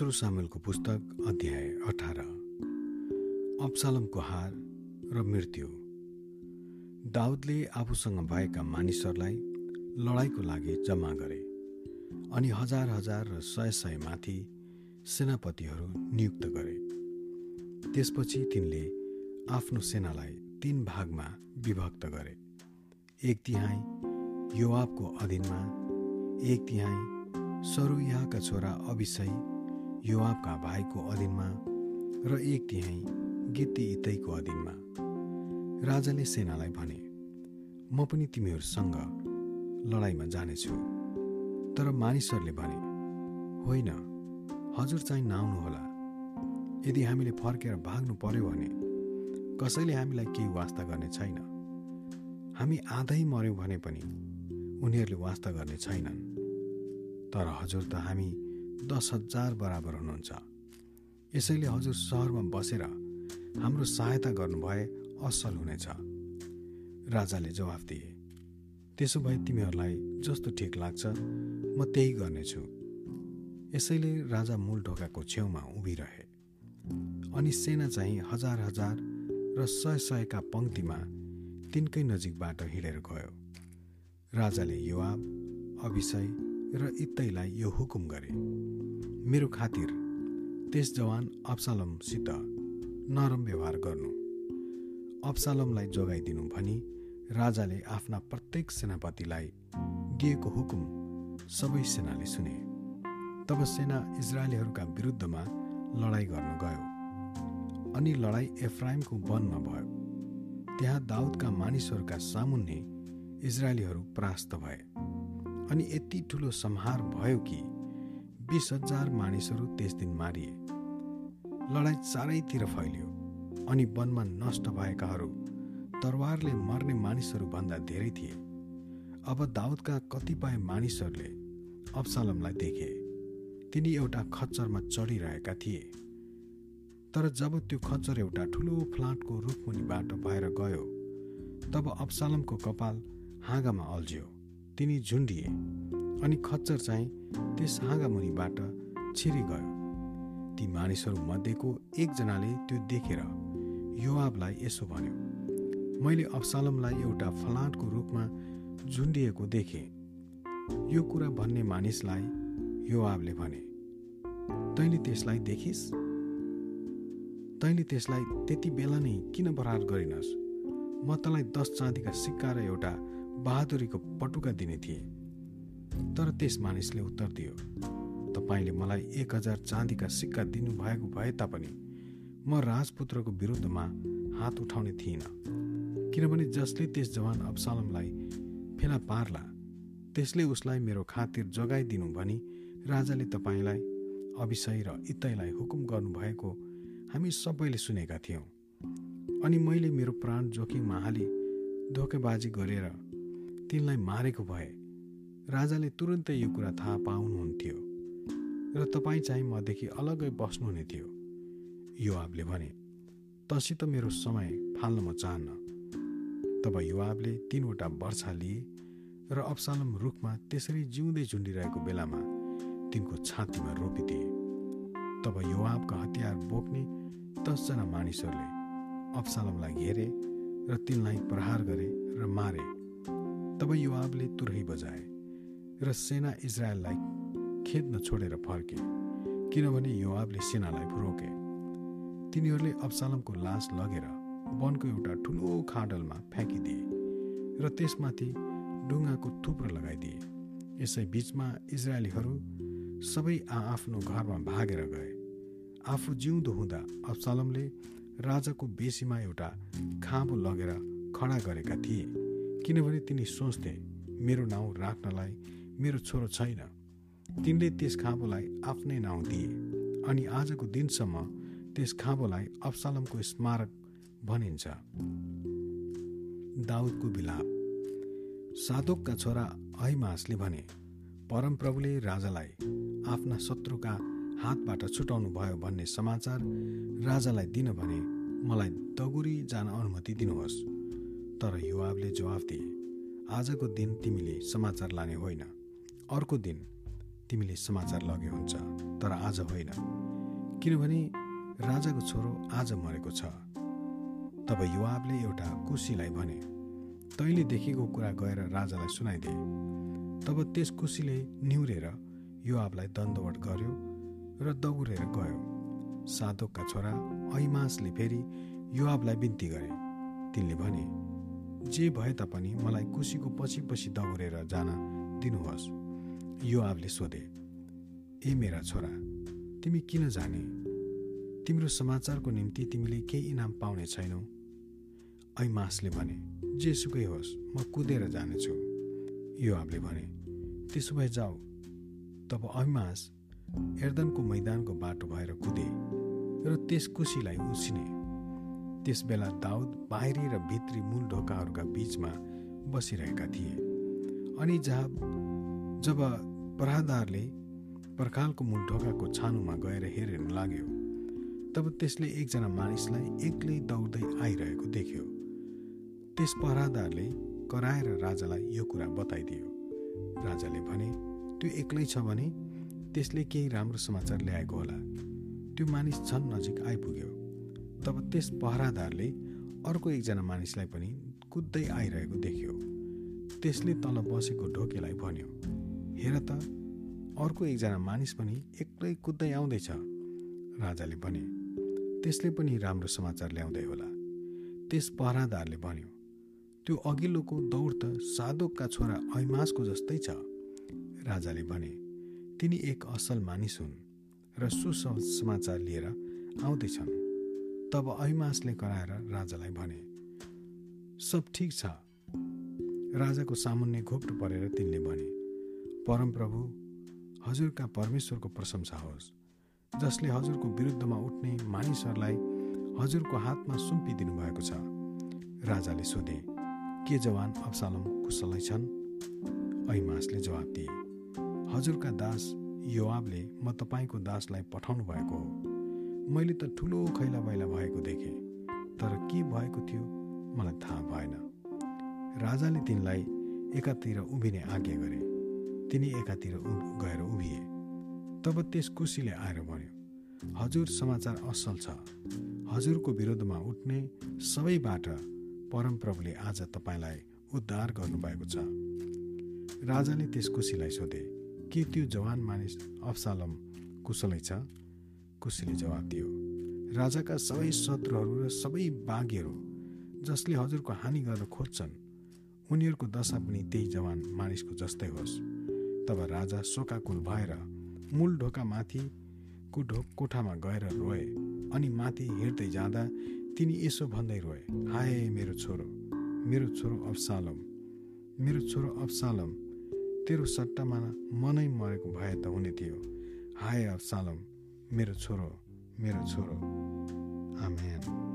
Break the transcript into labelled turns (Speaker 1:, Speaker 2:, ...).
Speaker 1: दोस्रो सामेलको पुस्तक अध्याय अठार। अप्सालमको हार र मृत्यु। दाउदले आफूसँग भएका मानिसहरूलाई लडाइँको लागि जम्मा गरे अनि हजार हजार र सय सय माथि सेनापतिहरू नियुक्त गरे। त्यसपछि तिनले आफ्नो सेनालाई तीन भागमा विभक्त गरे। एक तिहाई युवाबको अधीनमा एक तिहाई सरुयाका छोरा अभिषय युवाबका भाइको अधीनमा र एक तिहाई गित्ती इतैको अधीनमा राजाले सेनालाई भने म पनि तिमीहरूसँग लडाइँमा जानेछु। तर मानिसहरूले भने होइन हजुर चाहिँ नआउनुहोला। यदि हामीले फर्केर भाग्नु पर्यो भने कसैले हामीलाई केही वास्ता गर्ने छैन। हामी आधै मऱ्यौँ भने पनि उनीहरूले वास्ता गर्ने छैनन्। तर हजुर त हामी दस हजार बराबर हुनुहुन्छ। यसैले हजुर सहरमा बसेर हाम्रो सहायता गर्नुभए असल हुनेछ। राजाले जवाफ दिए त्यसो भए तिमीहरूलाई जस्तो ठिक लाग्छ म त्यही गर्नेछु। यसैले राजा मूल ढोकाको छेउमा उभिरहे। अनि सेना चाहिँ हजार हजार र सय सयका पङ्क्तिमा तिनकै नजिकबाट हिँडेर गयो। राजाले युवाब अभिषय र इत्तैलाई यो हुकुम गरे। मेरो खातिर त्यस जवान अप्सालमसित नरम व्यवहार गर्नु। अप्सालमलाई जोगाइदिनु भनी राजाले आफ्ना प्रत्येक सेनापतिलाई दिएको हुकुम सबै सेनाले सुने। तब सेना इजरायलीहरूका विरुद्धमा लडाइँ गर्नु गयो अनि लडाइँ एफ्राइमको वनमा भयो। त्यहाँ दाउदका मानिसहरूका सामुन्ने इजरायलीहरू परास्त भए। अनि यति ठुलो संहार भयो कि बिस हजार मानिसहरू त्यस दिन मारिए। लडाइँ चारैतिर फैलियो अनि वनमा नष्ट भएकाहरू तरवारले मर्ने मानिसहरूभन्दा धेरै थिए। अब दाउदका कतिपय मानिसहरूले अब्सालमलाई देखे। तिनी एउटा खच्चरमा चढिरहेका थिए। तर जब त्यो खच्चर एउटा ठुलो फ्लाटको रुखमुनिबाट भएर गयो तब अब्सालमको कपाल हाँगामा अल्झ्यो। तिनी झुन्डिए अनि खच्चर चाहिँ त्यस हाँगा मुनिबाट छिरी गयो। ती मानिसहरू मध्येको एकजनाले त्यो देखेर युवाबलाई यसो भन्यो मैले अफसालमलाई एउटा फलाटको रूपमा झुन्डिएको देखेँ। यो कुरा भन्ने मानिसलाई युवाबले भने तैँले त्यसलाई देखिस्? तैँले त्यसलाई त्यति बेला नै किन बरार गरिनस्? म तँलाई दस चाँदीका सिक्का र एउटा बहादुरीको पटुका दिने थिएँ। तर त्यस मानिसले उत्तर दियो तपाईँले मलाई एक हजार चाँदीका सिक्का दिनुभएको भए तापनि म राजपुत्रको विरुद्धमा हात उठाउने थिइनँ। किनभने जसले त्यस जवान अब्सालमलाई फेला पार्ला त्यसले उसलाई मेरो खातिर जगाइदिनु भनी राजाले तपाईँलाई अभिषय र इतैलाई हुकुम गर्नुभएको हामी सबैले सुनेका थियौँ। अनि मैले मेरो प्राण जोखिममा हाली धोकेबाजी गरेर तिनलाई मारेको भए राजाले तुरन्तै यो कुरा थाहा पाउनुहुन्थ्यो र तपाईँ चाहिँ मदेखि अलग्गै बस्नुहुने थियो। युवाबले भने तसित मेरो समय फाल्न म चाहन्न। तब युवाबले तिनवटा वर्षा लिए र अप्सालम रुखमा त्यसरी जिउँदै झुन्डिरहेको बेलामा तिनको छातीमा रोपिदिए। तब युवाबका हतियार बोक्ने दसजना मानिसहरूले अप्सालमलाई घेरे र तिनलाई प्रहार गरे र मारे। तब युवाबले तुरही बजाए र सेना इजरायललाई खेद्न छोडेर फर्के किनभने युवाबले सेनालाई रोके। तिनीहरूले अब्सालमको लास लगेर वनको एउटा ठुलो खाडलमा फ्याँकिदिए र त्यसमाथि ढुङ्गाको थुप्रो लगाइदिए। यसै बिचमा इजरायलीहरू सबै आआफ्नो घरमा भागेर गए। आफू जिउँदो हुँदा अब्सालमले राजाको बेसीमा एउटा खाँबो लगेर खडा गरेका थिए। किनभने तिनी सोच्थे मेरो नाउँ राख्नलाई मेरो छोरो छैन। तिनले त्यस खाँबोलाई आफ्नै नाउँ दिए अनि आजको दिनसम्म त्यस खाँबोलाई अफसालमको स्मारक भनिन्छ। दाउदको बिलाप साधोकका छोरा अहिमासले भने परमप्रभुले राजालाई आफ्ना शत्रुका हातबाट छुटाउनु भयो भन्ने समाचार राजालाई दिन भने मलाई दगुरी जान अनुमति दिनुहोस्। तर युवाबले जवाफ दिए आजको दिन तिमीले समाचार लाने होइन। अर्को दिन तिमीले समाचार लगे हुन्छ तर आज होइन। किनभने राजाको छोरो आज मरेको छ। तब युवाबले एउटा कुसीलाई भने तैँले देखेको कुरा गएर राजालाई सुनाइदिए तब त्यस कुसीले निहुरेर युवाबलाई दण्डवट गर्यो र दौडेर गयो। साधोकका छोरा ऐमासले फेरि युवाबलाई बिन्ती गरे। तिनले भने जे भए तापनि मलाई कुसीको पछि पछि दौडेर जान दिनुहोस्। युवाबले सोधे ए मेरा छोरा तिमी किन जाने? तिम्रो समाचारको निम्ति तिमीले केही इनाम पाउने छैनौ? ऐमासले भने जेसुकै होस् म कुदेर जानेछु। युवाबले भने त्यसो भए जाऊ। तब ऐमास एर्दनको मैदानको बाटो भएर कुदे र त्यस कुसीलाई उसिने त्यस बेला दाउद बाहिरी र भित्री मूल ढोकाहरूका बिचमा बसिरहेका थिए। अनि जहाँ जब परादारले पर्खालको मूल ढोकाको छानुमा गएर हेरेर लाग्यो तब त्यसले एकजना मानिसलाई एक्लै दौड्दै आइरहेको देख्यो। त्यस पहरादारले कराएर राजालाई यो कुरा बताइदियो। राजाले भने त्यो एक्लै छ भने त्यसले केही राम्रो समाचार ल्याएको होला। त्यो मानिस झन् नजिक आइपुग्यो। तब त्यस पहरादारले अर्को एकजना मानिसलाई पनि कुद्दै आइरहेको देख्यो। त्यसले तल बसेको ढोकेलाई भन्यो हेर त अर्को एकजना मानिस पनि एक्लै कुद्दै आउँदैछ। राजाले भने त्यसले पनि राम्रो समाचार ल्याउँदै होला। त्यस पहरादारले भन्यो त्यो अघिल्लोको दौड त साधोकका छोरा ऐमासको जस्तै छ। राजाले भने तिनी एक असल मानिस हुन् र सुसमाचार लिएर आउँदैछन्। तब ऐमासले कराएर राजालाई भने सब ठिक छ। राजाको सामुन्ने घोप्टो परेर तिनले भने परमप्रभु हजुरका परमेश्वरको प्रशंसा होस् जसले हजुरको विरुद्धमा उठ्ने मानिसहरूलाई हजुरको हातमा सुम्पिदिनु भएको छ। राजाले सोधे के जवान अब्सालम कुशलै छन्? ऐमासले जवाब दिए हजुरका दास युवाबले म तपाईँको दासलाई पठाउनु भएको हो। मैले त ठुलो खैला बैला भएको देखेँ तर के भएको थियो मलाई थाहा भएन। राजाले तिनलाई एकातिर उभिने आज्ञा गरे। तिनी एकातिर गएर उभिए। तब त्यस कुसीले आएर भन्यो हजुर समाचार असल छ। हजुरको विरोधमा उठ्ने सबैबाट परमप्रभुले आज तपाईँलाई उद्धार गर्नुभएको छ। राजाले त्यस कुसीलाई सोधे के त्यो जवान मानिस अफसालम कुशलै छ? कुशीले जवाब दियो। राजाका सबै शत्रुहरू र सबै बाघीहरू जसले हजुरको हानि गर्न खोज्छन् उनीहरूको दशा पनि त्यही जवान मानिसको जस्तै होस्। तब राजा शोकाकुल भएर मूल ढोकामाथिको ढोक कोठामा गएर रोए अनि माथि हिँड्दै जाँदा तिनी यसो भन्दै रोए हाय मेरो छोरो मेरो छोरो अफसालम मेरो छोरो अफसालम तेरो सट्टामा मनै मरेको भए त हुने थियो। हाय अफसालम मेरो छोरो मेरो छोरो। आमेन।